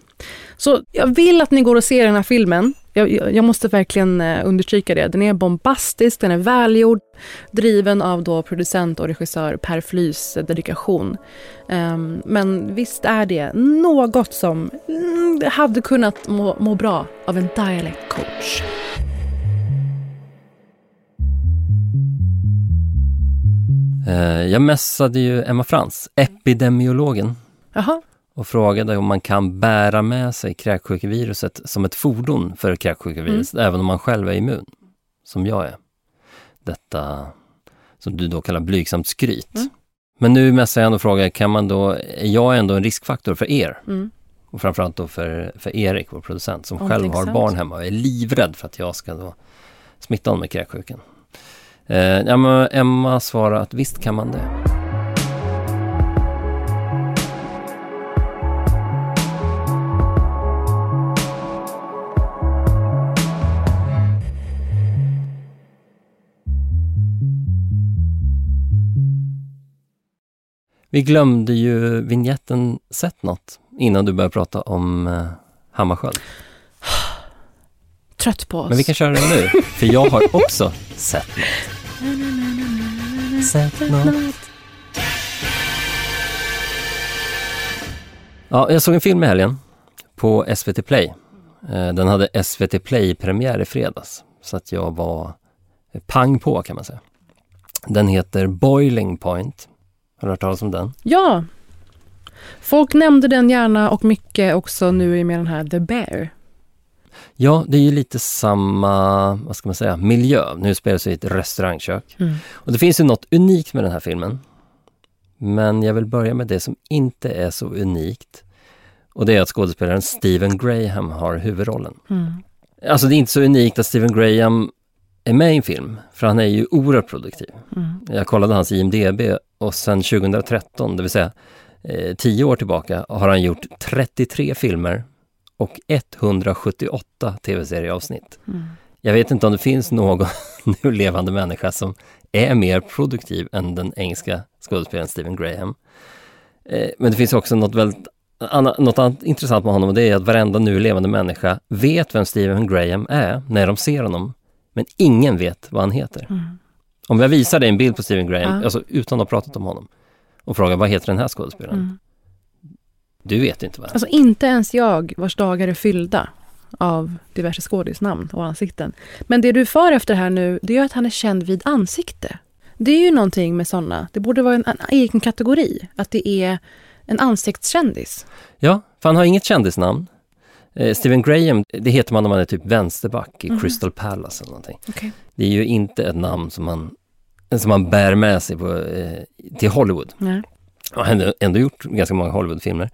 Så jag vill att ni går och ser den här filmen. Jag, jag måste verkligen eh, understryka det. Den är bombastisk, den är välgjord, driven av då producent och regissör Per Flys dedikation. Um, men visst är det något som mm, hade kunnat må, må bra av en dialect coach. Jag mässade ju Emma Frans, epidemiologen, Aha. och frågade om man kan bära med sig kräksjukeviruset som ett fordon för kräksjukeviruset, mm. även om man själv är immun, som jag är. Detta som du då kallar blygsamt skryt. Mm. Men nu mässar jag ändå och frågar, kan man då, är jag ändå en riskfaktor för er? Mm. Och framförallt då för, för Erik, vår producent, som själv har barn hemma och är livrädd för att jag ska då smitta honom med kräksjukan. Eh, ja, men Emma svarar att visst kan man det. Vi glömde ju vignetten Sett något innan du började prata om eh, Hammarskjöld. Trött på oss. Men vi kan köra den nu, för jag har också sett något. Sett något. Ja, jag såg en film i helgen på SVT Play. Eh, den hade SVT Play-premiär i fredags, så att jag var pang på kan man säga. Den heter Boiling Point. Har du hört talas om den? Ja! Folk nämnde den gärna och mycket också nu med den här The Bear. Ja, det är ju lite samma, vad ska man säga, miljö. Nu spelar det i ett restaurangkök. Mm. Och det finns ju något unikt med den här filmen. Men jag vill börja med det som inte är så unikt. Och det är att skådespelaren Stephen Graham har huvudrollen. Mm. Alltså det är inte så unikt att Stephen Graham är med i en film, för han är ju oerhört produktiv. Mm. Jag kollade hans IMDB och sedan 2013, det vill säga eh, tio år tillbaka, har han gjort 33 filmer och 178 tv-serieavsnitt. Mm. Jag vet inte om det finns någon (laughs) nu levande människa som är mer produktiv än den engelska skådespelaren Stephen Graham. Eh, men det finns också något väldigt något annat intressant med honom och det är att varenda nu levande människa vet vem Stephen Graham är när de ser honom. Men ingen vet vad han heter. Mm. Om jag visar dig en bild på Stephen Graham, ja. alltså utan att ha pratat om honom, och frågar vad heter den här skådespelaren? Mm. Du vet inte va? Alltså inte ens jag, vars dagar är fyllda av diverse skådisnamn och ansikten. Men det du för efter här nu, det är att han är känd vid ansikte. Det är ju någonting med sådana. Det borde vara en, en egen kategori. Att det är en ansiktskändis. Ja, för han har inget kändisnamn. Eh, Steven Graham, det heter man om man är typ vänsterback i mm. Crystal Palace eller någonting. Okay. Det är ju inte ett namn som man, som man bär med sig på, eh, till Hollywood. Nej. Jag har ändå gjort ganska många Hollywoodfilmer.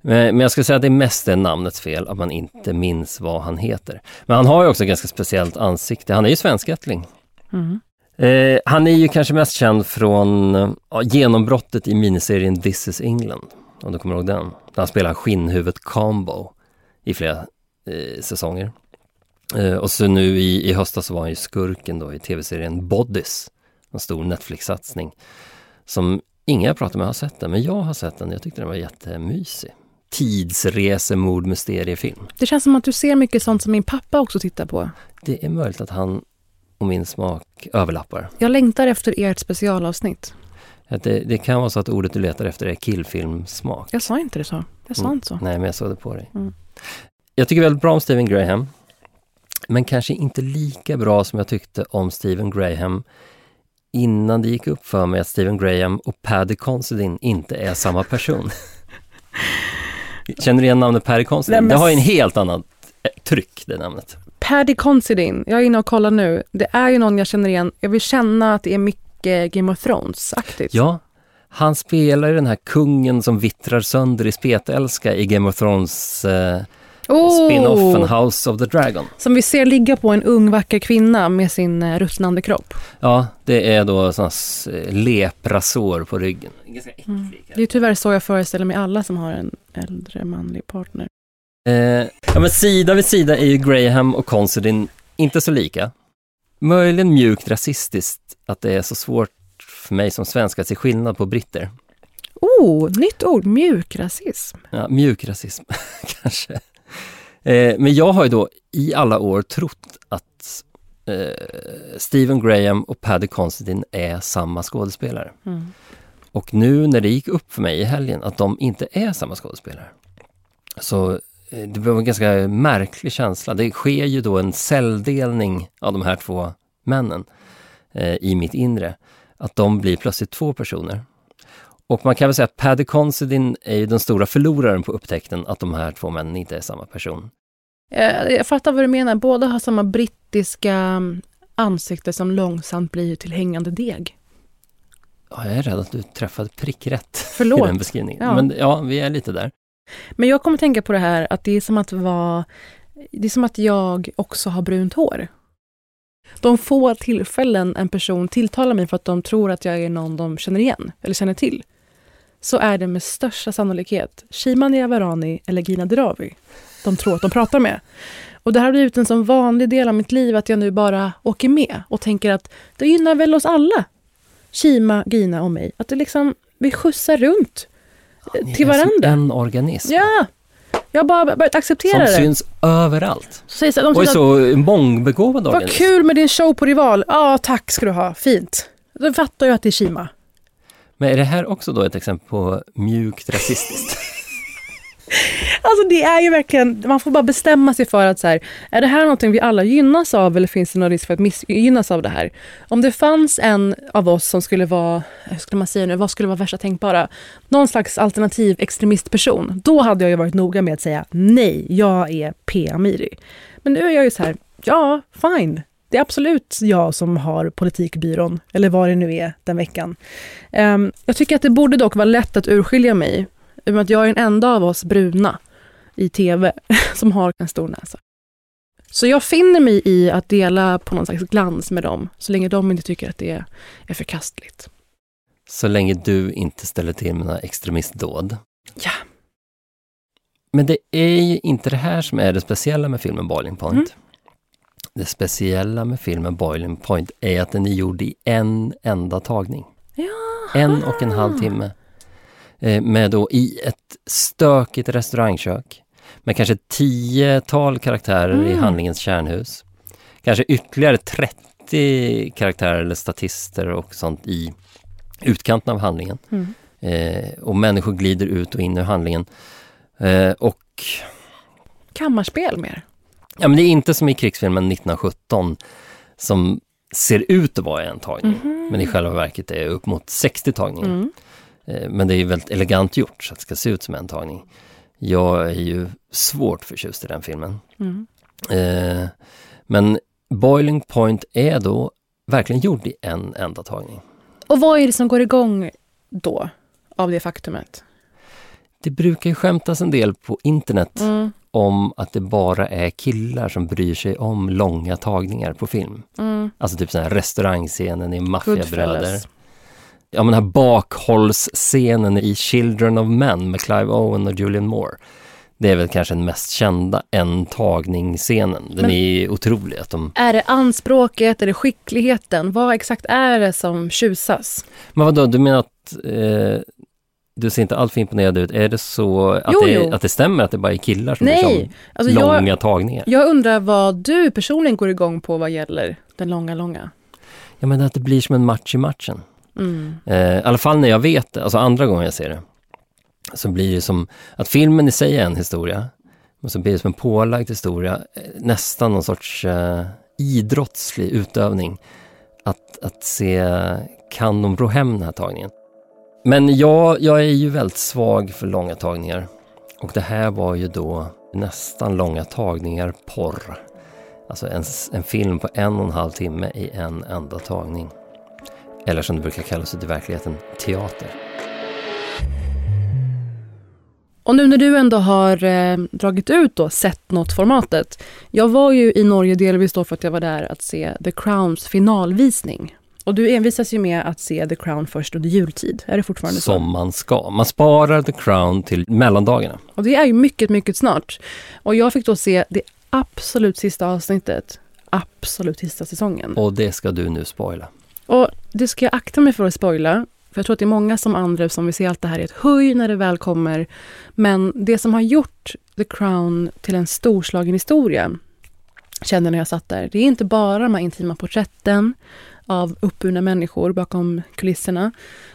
Men jag skulle säga att det mest är namnets fel, att man inte minns vad han heter. Men han har ju också ett ganska speciellt ansikte. Han är ju svenskättling. Mm. Eh, han är ju kanske mest känd från ja, genombrottet i miniserien This is England. Om du kommer ihåg den? Där han spelar skinnhuvudet Combo i flera eh, säsonger. Eh, och så nu i, i höstas så var han ju skurken då i tv-serien Bodies. En stor Netflix-satsning. Som Ingen jag pratat med har sett den, men jag har sett den. Jag tyckte den var jättemysig. Tidsresemord mysteriefilm. Det känns som att du ser mycket sånt som min pappa också tittar på. Det är möjligt att han och min smak överlappar. Jag längtar efter ert specialavsnitt. Att det, det kan vara så att ordet du letar efter är killfilmsmak. Jag sa inte det så. Jag sa mm. inte så. Nej, men jag såg det på dig. Mm. Jag tycker väldigt bra om Stephen Graham. Men kanske inte lika bra som jag tyckte om Stephen Graham innan det gick upp för mig att Stephen Graham och Paddy Considine inte är samma person. (laughs) Känner du igen namnet Paddy Considine? Men... Det har ju en helt annat eh, tryck, det namnet. Paddy Considine, jag är inne och kollar nu. Det är ju någon jag känner igen. Jag vill känna att det är mycket Game of Thrones-aktigt. Ja, Han spelar ju den här kungen som vittrar sönder i spetälska i Game of Thrones eh, Oh! spin-offen House of the Dragon. Som vi ser ligga på en ung vacker kvinna med sin eh, ruttnande kropp. Ja, det är då sådana s- leprasår på ryggen. Ganska Mm. Det är tyvärr så jag föreställer mig alla som har en äldre manlig partner. Eh, ja, men sida vid sida är ju Graham och Considine inte så lika. Möjligen mjukt rasistiskt att det är så svårt för mig som svensk att se skillnad på britter. Oh, nytt ord, mjuk rasism. Ja, mjuk rasism (laughs) kanske. Eh, men jag har ju då i alla år trott att eh, Stephen Graham och Paddy Considine är samma skådespelare. Mm. Och nu när det gick upp för mig i helgen att de inte är samma skådespelare. Så eh, det var en ganska märklig känsla. Det sker ju då en celldelning av de här två männen eh, i mitt inre. Att de blir plötsligt två personer. Och man kan väl säga att Paddy Considine är ju den stora förloraren på upptäckten att de här två männen inte är samma person. Eh, Jag fattar vad du menar. Båda har samma brittiska mm, ansikte som långsamt blir till hängande deg. Ja, jag är rädd att du träffade prick rätt Förlåt. i den beskrivningen. Ja. Men ja, vi är lite där. Men jag kommer tänka på det här att det är som att vara... Det är som att jag också har brunt hår. De få tillfällen en person tilltalar mig för att de tror att jag är någon de känner igen eller känner till så är det med största sannolikhet Shima Niavarani eller Gina Dirawi de tror att de pratar med. Och det här har blivit en sån vanlig del av mitt liv att jag nu bara åker med och tänker att det gynnar väl oss alla. Shima, Gina och mig. Att det liksom, vi skjutsar runt eh, Ni till är som varandra. en organism Ja! Jag har bara börjat acceptera som det. syns överallt. Så säger så, de är säger att, så mångbegåvad Vad organism. kul med din show på Rival. Ja, tack ska du ha. Fint. Då fattar jag att det är Shima. Men är det här också då ett exempel på mjukt rasistiskt? (laughs) Alltså det är ju verkligen, man får bara bestämma sig för att så här, är det här någonting vi alla gynnas av eller finns det någon risk för att missgynnas av det här? Om det fanns en av oss som skulle vara, hur skulle man säga nu, vad skulle vara värsta tänkbara? Någon slags alternativ extremistperson. Då hade jag ju varit noga med att säga nej, jag är P. Amiri. Men nu är jag ju så här, ja, fine. Det är absolut jag som har politikbyrån, eller vad det nu är den veckan. Ehm, jag tycker att det borde dock vara lätt att urskilja mig, i och med att jag är den enda av oss bruna i tv (laughs) som har en stor näsa. Så jag finner mig i att dela på någon slags glans med dem, så länge de inte tycker att det är, är förkastligt. Så länge du inte ställer till med några extremistdåd. Ja. Men det är ju inte det här som är det speciella med filmen Boiling Point. Mm. Det speciella med filmen Boiling Point är att den är gjord i en enda tagning. Ja. En och en halv timme. Eh, med då i ett stökigt restaurangkök. Med kanske tiotal karaktärer i Mm. handlingens kärnhus. Kanske ytterligare 30 karaktärer eller statister och sånt i utkanten av handlingen. Mm. Eh, och människor glider ut och in ur handlingen. Eh, och Kammarspel mer. Ja, men det är inte som i krigsfilmen 1917 som ser ut att vara en tagning. Mhm. Men i själva verket är upp mot 60 tagningar. Mm. Eh, Men det är väldigt elegant gjort så att det ska se ut som en tagning. Jag är ju svårt förtjust i den filmen. Mm. Eh, men Boiling Point är då verkligen gjord i en enda tagning. Och vad är det som går igång då, av det faktumet? Det brukar ju skämtas en del på internet Mm. Om att det bara är killar som bryr sig om långa tagningar på film. Mm. Alltså typ sån här restaurangscenen i Maffiabröder. Ja men den här bakhållsscenen i Children of Men med Clive Owen och Julian Moore. Det är väl kanske den mest kända en tagning-scenen. Den Men- är otrolig. Att de... Är det anspråket, är det skickligheten? Vad exakt är det som tjusas? Men vadå, du menar att eh, du ser inte alltför imponerad ut. Är det så att, Jo, det, jo. att det stämmer att det bara är killar som Nej, om alltså långa jag, tagningar? jag undrar vad du personligen går igång på vad gäller den långa, långa. Jag menar att det blir som en match i matchen. Mm. Eh, I alla fall när jag vet det, alltså andra gången jag ser det. Så blir det som att filmen i sig är en historia. Och så blir det som en pålagd historia, eh, nästan någon sorts eh, idrottslig utövning. Att, att se, kan de ro hem den här tagningen? Men jag, jag är ju väldigt svag för långa tagningar. Och det här var ju då nästan långa tagningar porr. Alltså en, en film på en och en halv timme i en enda tagning. Eller som det brukar kallas i verkligheten, teater. Och nu när du ändå har eh, dragit ut och sett något formatet Jag var ju i Norge delvis då för att jag var där att se The Crowns finalvisning och du envisas ju med att se The Crown först under jultid. Är det fortfarande så? Som man ska. Man sparar The Crown till mellandagarna. Och det är ju mycket, mycket snart. Och jag fick då se det absolut sista avsnittet. Absolut sista säsongen. Och det ska du nu spoila. Och det ska jag akta mig för att spoila. För jag tror att det är många som andra som vill se allt det här i ett höj när det väl kommer. Men det som har gjort The Crown till en storslagen historia, kände när jag satt där, det är inte bara de här intima porträtten av uppburna människor bakom kulisserna.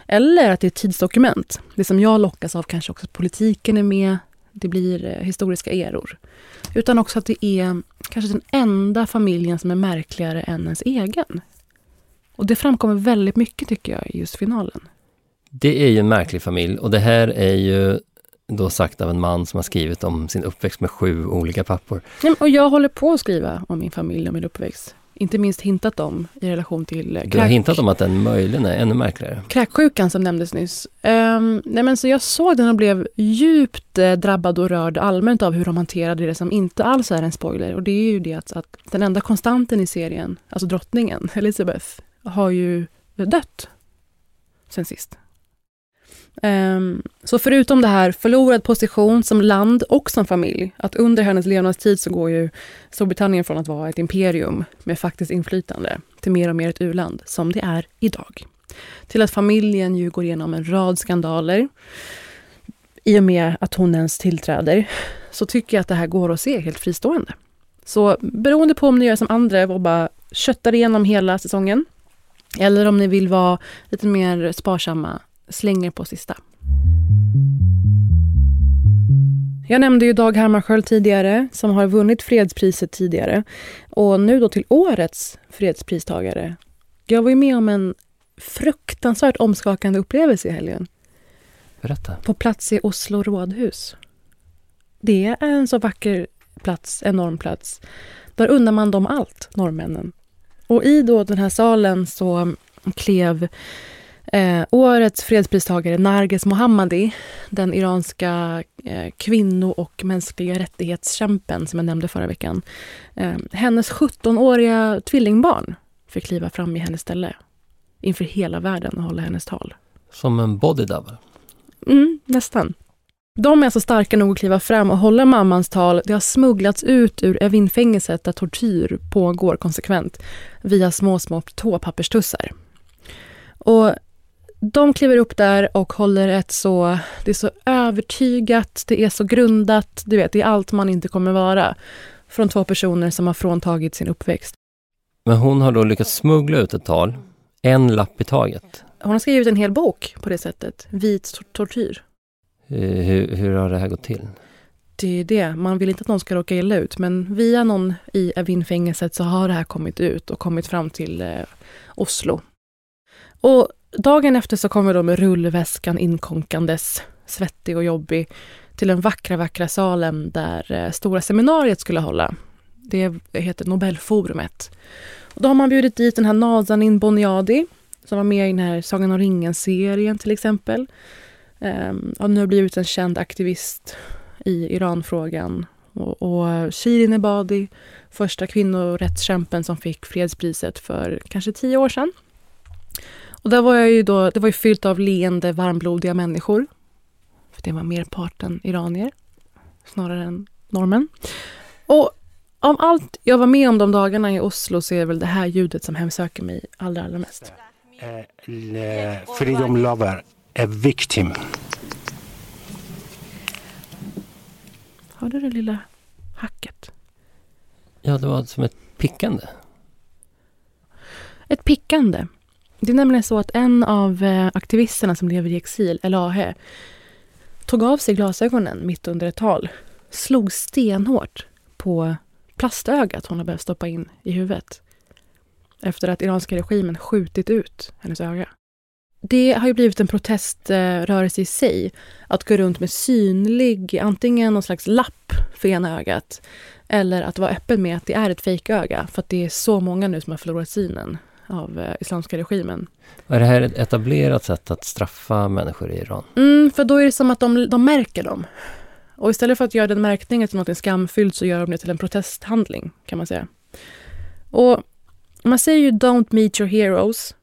Eller att det är ett tidsdokument. Det som jag lockas av kanske också att politiken är med. Det blir eh, historiska eror. Utan också att det är kanske den enda familjen som är märkligare än ens egen. Och det framkommer väldigt mycket tycker jag i just finalen. Det är ju en märklig familj och det här är ju då sagt av en man som har skrivit om sin uppväxt med sju olika pappor. Och jag håller på att skriva om min familj och min uppväxt. Inte minst hintat om i relation till kräk... Du har hintat om att den möjligen är ännu märkligare. Kräksjukan som nämndes nyss. Um, nej men så jag såg den och blev djupt eh, drabbad och rörd allmänt av hur de hanterade det som inte alls är en spoiler. Och det är ju det att, att den enda konstanten i serien, alltså drottningen, (laughs) Elizabeth, har ju dött sen sist. Um, så förutom det här förlorad position som land och som familj, att under hennes levnadstid så går ju Storbritannien från att vara ett imperium med faktiskt inflytande till mer och mer ett uland, som det är idag. Till att familjen ju går igenom en rad skandaler. I och med att hon ens tillträder så tycker jag att det här går att se helt fristående. Så beroende på om ni gör som andra och bara köttar igenom hela säsongen eller om ni vill vara lite mer sparsamma slänger på sista. Jag nämnde ju Dag Hammarskjöld tidigare, som har vunnit fredspriset tidigare. Och nu då till årets fredspristagare. Jag var ju med om en fruktansvärt omskakande upplevelse i helgen. Berätta. På plats i Oslo rådhus. Det är en så vacker plats, enorm plats. Där undrar man dem allt, norrmännen. Och i då den här salen så klev Eh, årets fredspristagare Narges Mohammadi, den iranska eh, kvinno och mänskliga rättighetskämpen som jag nämnde förra veckan. Eh, hennes 17-åriga tvillingbarn fick kliva fram i hennes ställe inför hela världen och hålla hennes tal. Som en body double? Mm, nästan. De är alltså starka nog att kliva fram och hålla mammans tal. Det har smugglats ut ur Evin-fängelset där tortyr pågår konsekvent via små, små tåpapperstussar. Och de kliver upp där och håller ett så... Det är så övertygat, det är så grundat. Du vet, det är allt man inte kommer vara. Från två personer som har fråntagit sin uppväxt. Men hon har då lyckats smuggla ut ett tal, en lapp i taget. Hon har skrivit en hel bok på det sättet. Vit tortyr. Hur, hur har det här gått till? Det är det. Man vill inte att någon ska råka illa ut. Men via någon i Evin-fängelset så har det här kommit ut och kommit fram till eh, Oslo. Och Dagen efter så kommer de med rullväskan inkonkandes, svettig och jobbig, till den vackra, vackra salen där eh, stora seminariet skulle hålla. Det heter Nobelforumet. Och då har man bjudit dit den här Nazanin Boniadi som var med i den här Sagan om ringen-serien till exempel. Ehm, um, och nu har blivit en känd aktivist i Iranfrågan. Och, och Shirin Ebadi, första kvinnorättskämpen som fick fredspriset för kanske tio år sedan. Och där var jag ju då, det var ju fyllt av leende, varmblodiga människor. För det var merparten iranier, snarare än norrmän. Och av allt jag var med om de dagarna i Oslo så är det väl det här ljudet som hemsöker mig allra, allra mest. Uh, freedom lover, a victim. Hörde du det lilla hacket? Ja, det var som ett pickande. Ett pickande. Det är nämligen så att en av eh, aktivisterna som lever i exil, Elahe, tog av sig glasögonen mitt under ett tal. Slog stenhårt på plastögat hon har behövt stoppa in i huvudet. Efter att iranska regimen skjutit ut hennes öga. Det har ju blivit en proteströrelse eh, i sig att gå runt med synlig, antingen någon slags lapp för ena ögat eller att vara öppen med att det är ett fejköga för att det är så många nu som har förlorat synen av eh, Islamiska regimen. Är det här ett etablerat sätt att straffa människor i Iran? Mm, för då är det som att de, de märker dem. Och istället för att göra den märkningen till något skamfyllt så gör de det till en protesthandling, kan man säga. Och man säger ju “Don't meet your heroes”.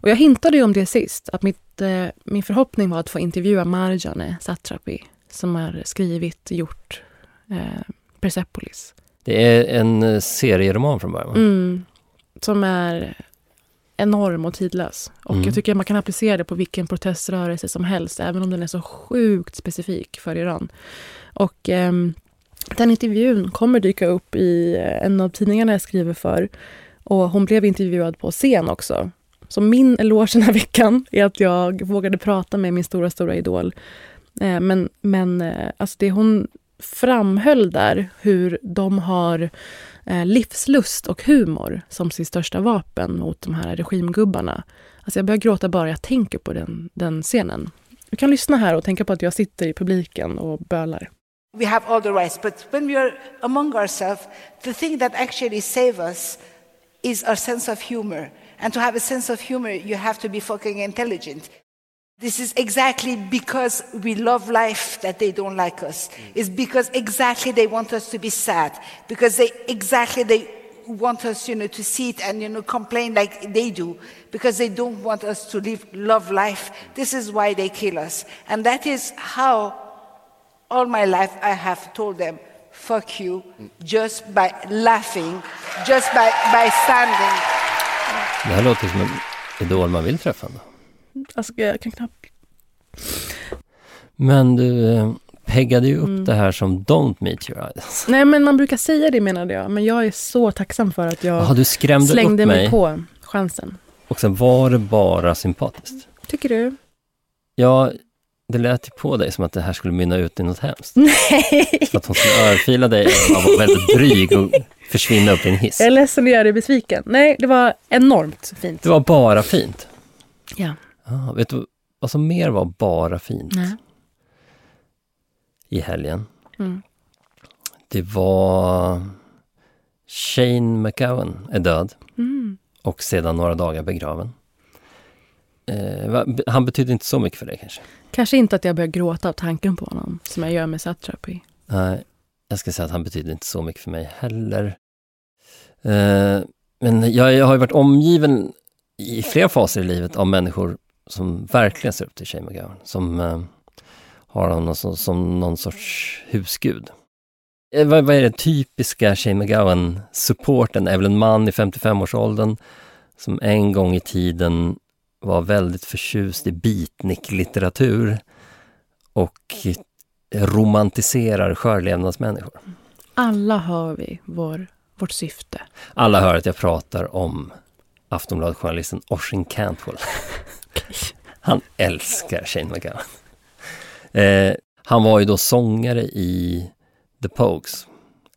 Och jag hintade ju om det sist, att mitt, eh, min förhoppning var att få intervjua Marjane Satrapi som har skrivit, gjort eh, Persepolis. Det är en eh, serieroman från början, va? Mm, som är enorm och tidlös. Och Mm. jag tycker man kan applicera det på vilken proteströrelse som helst, även om den är så sjukt specifik för Iran. Och ehm, den intervjun kommer dyka upp i eh, en av tidningarna jag skriver för. Och hon blev intervjuad på scen också. Så min eloge den här veckan är att jag vågade prata med min stora, stora idol. Eh, men men eh, alltså det hon framhöll där, hur de har eh, Eh, livslust och humor som sitt största vapen mot de här regimgubbarna. Alltså jag börjar gråta bara jag tänker på den, den scenen. Du kan lyssna här och tänka på att jag sitter i publiken och bölar. We have all the rights, but when we are among ourselves, the thing that actually saves us is our sense of humor. And to have a sense of humor, you have to be fucking intelligent. This is exactly because we love life that they don't like us. Mm. It's because exactly they want us to be sad. Because they exactly they want us, you know, to see it and you know complain like they do. Because they don't want us to live love life. This is why they kill us. And that is how all my life I have told them, fuck you, mm. just by laughing, just by, by standing. Det här låter som en idol man vill träffa ändå. Alltså, jag kan knappt... Men du eh, peggade ju upp Mm. det här som Don't meet your eyes. Nej, men man brukar säga det menade jag. Men jag är så tacksam för att jag Jaha, du skrämde slängde upp mig mig. på chansen. Och sen var det bara sympatiskt. Tycker du? Ja, det lät ju på dig som att det här skulle mynna ut i något hemskt. (laughs) Nej! Som att hon skulle örfila dig och vara väldigt dryg och försvinna upp i en hiss. Jag är ledsen att göra dig besviken. Nej, det var enormt fint. Det var bara fint. Ja. Ah, vet du vad som mer var bara fint Nej. i helgen? Mm. Det var Shane McGowan är död Mm. och sedan några dagar begraven. Eh, han betydde inte så mycket för dig kanske? Kanske inte att jag börjar gråta av tanken på honom, som jag gör med Satrapi. Nej, jag ska säga att han betydde inte så mycket för mig heller. Eh, men jag, jag har ju varit omgiven i flera faser i livet av människor som verkligen ser upp till Shane McGowan. Som eh, har honom som, som någon sorts husgud. Eh, vad, vad är det typiska Shane McGowan-supporten? är väl en man i 55-årsåldern som en gång i tiden var väldigt förtjust i beatnik-litteratur och romantiserar skörlevnadsmänniskor. Alla har vi vår, vårt syfte. Alla hör att jag pratar om Aftonbladet-journalisten Oisin Cantwell. (laughs) Han älskar Shane McGowan. Eh, han var ju då sångare i The Pogues.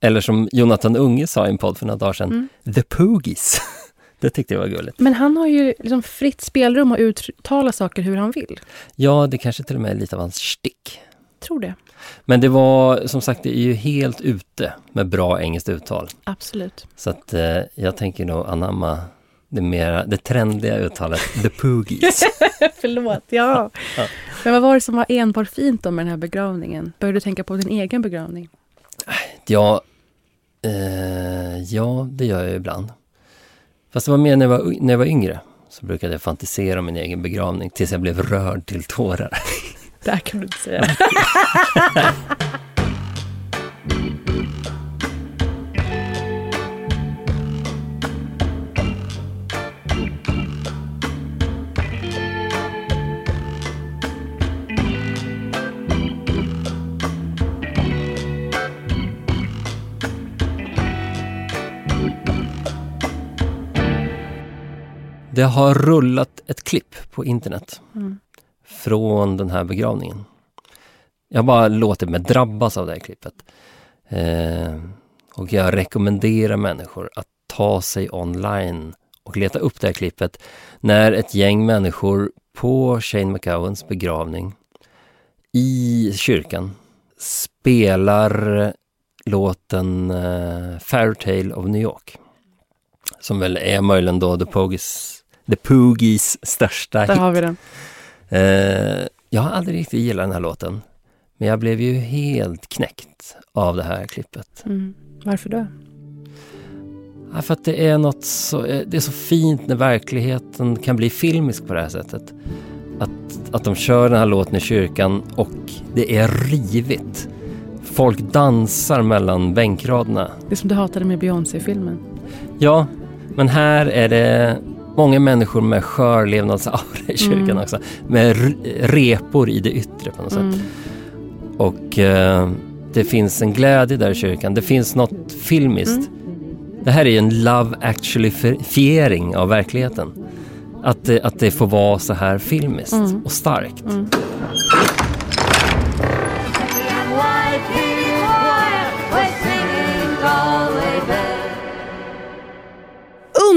Eller som Jonathan Unge sa i en podd för några dagar sedan, Mm. The Poogies. (laughs) Det tyckte jag var gulligt. Men han har ju liksom fritt spelrum att uttala saker hur han vill. Ja, det kanske till och med är lite av hans stick. Tror det. Men det var, som sagt, det är ju helt ute med bra engelskt uttal. Absolut. Så att eh, jag tänker nog anamma det, mera, det trendiga uttalet, The Poogies. (laughs) Förlåt, ja. Ja. Men vad var det som var enbart fint då med den här begravningen? Började du tänka på din egen begravning? Ja, eh, ja, det gör jag ibland. Fast det var mer när jag var, när jag var yngre. Så brukade jag fantisera om min egen begravning tills jag blev rörd till tårar. (laughs) Det här kan du inte säga. (laughs) Det har rullat ett klipp på internet Mm. från den här begravningen. Jag bara låtit mig drabbas av det här klippet. Eh, och jag rekommenderar människor att ta sig online och leta upp det här klippet när ett gäng människor på Shane McGowans begravning i kyrkan spelar låten eh, Fairytale of New York. Som väl är möjligen då The Pogies, The Poogies största Där hit. har vi den. Eh, jag har aldrig riktigt gillat den här låten. Men jag blev ju helt knäckt av det här klippet. Mm. Varför då? Ja, för att det är något så, eh, det är så fint när verkligheten kan bli filmisk på det här sättet. Att, att de kör den här låten i kyrkan och det är rivigt. Folk dansar mellan bänkraderna. Det som du hatade med Beyoncé-filmen. Ja, men här är det många människor med skörlevnadsaura i kyrkan Mm. också. Med repor i det yttre på något Mm. sätt. Och eh, det finns en glädje där i kyrkan. Det finns något filmiskt. Mm. Det här är en love actually-fiering av verkligheten. Att det, att det får vara så här filmiskt Mm. och starkt.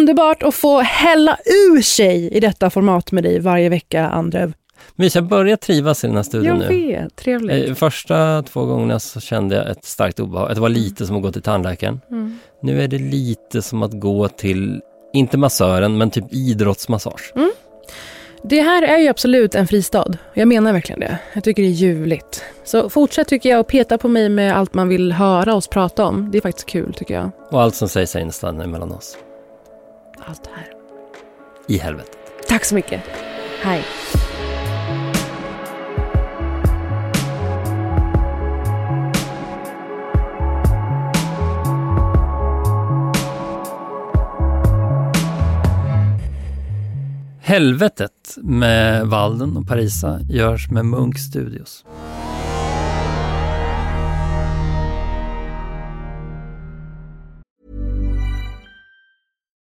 Underbart att få hälla ur sig i detta format med dig varje vecka, Andrev. Men jag börjar trivas i den här studion Jag nu. vet, trevligt. Eh, Första två gångerna så kände jag ett starkt obehag. Det var lite som att gå till tandläkaren. Mm. Nu är det lite som att gå till, inte massören, men typ idrottsmassage. Det här är ju absolut en fristad. Jag menar verkligen det. Jag tycker det är ljuvligt. Så fortsätt tycker jag och peta på mig med allt man vill höra oss prata om. Det är faktiskt kul tycker jag. Och allt som sägs här inne stannar mellan oss. Allt det här. I helvete. Tack så mycket. Hej. Helvetet med Walden och Parisa görs med Munk Studios.